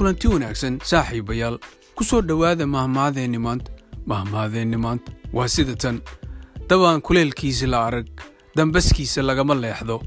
kulanti wanaagsan saaxiibayaal ku soo dhowaada mahmaadeenni maanta mahmaadeenni maanta waa sida tan. Dabaan kuleelkiisa la arag dambaskiisa lagama leexdo.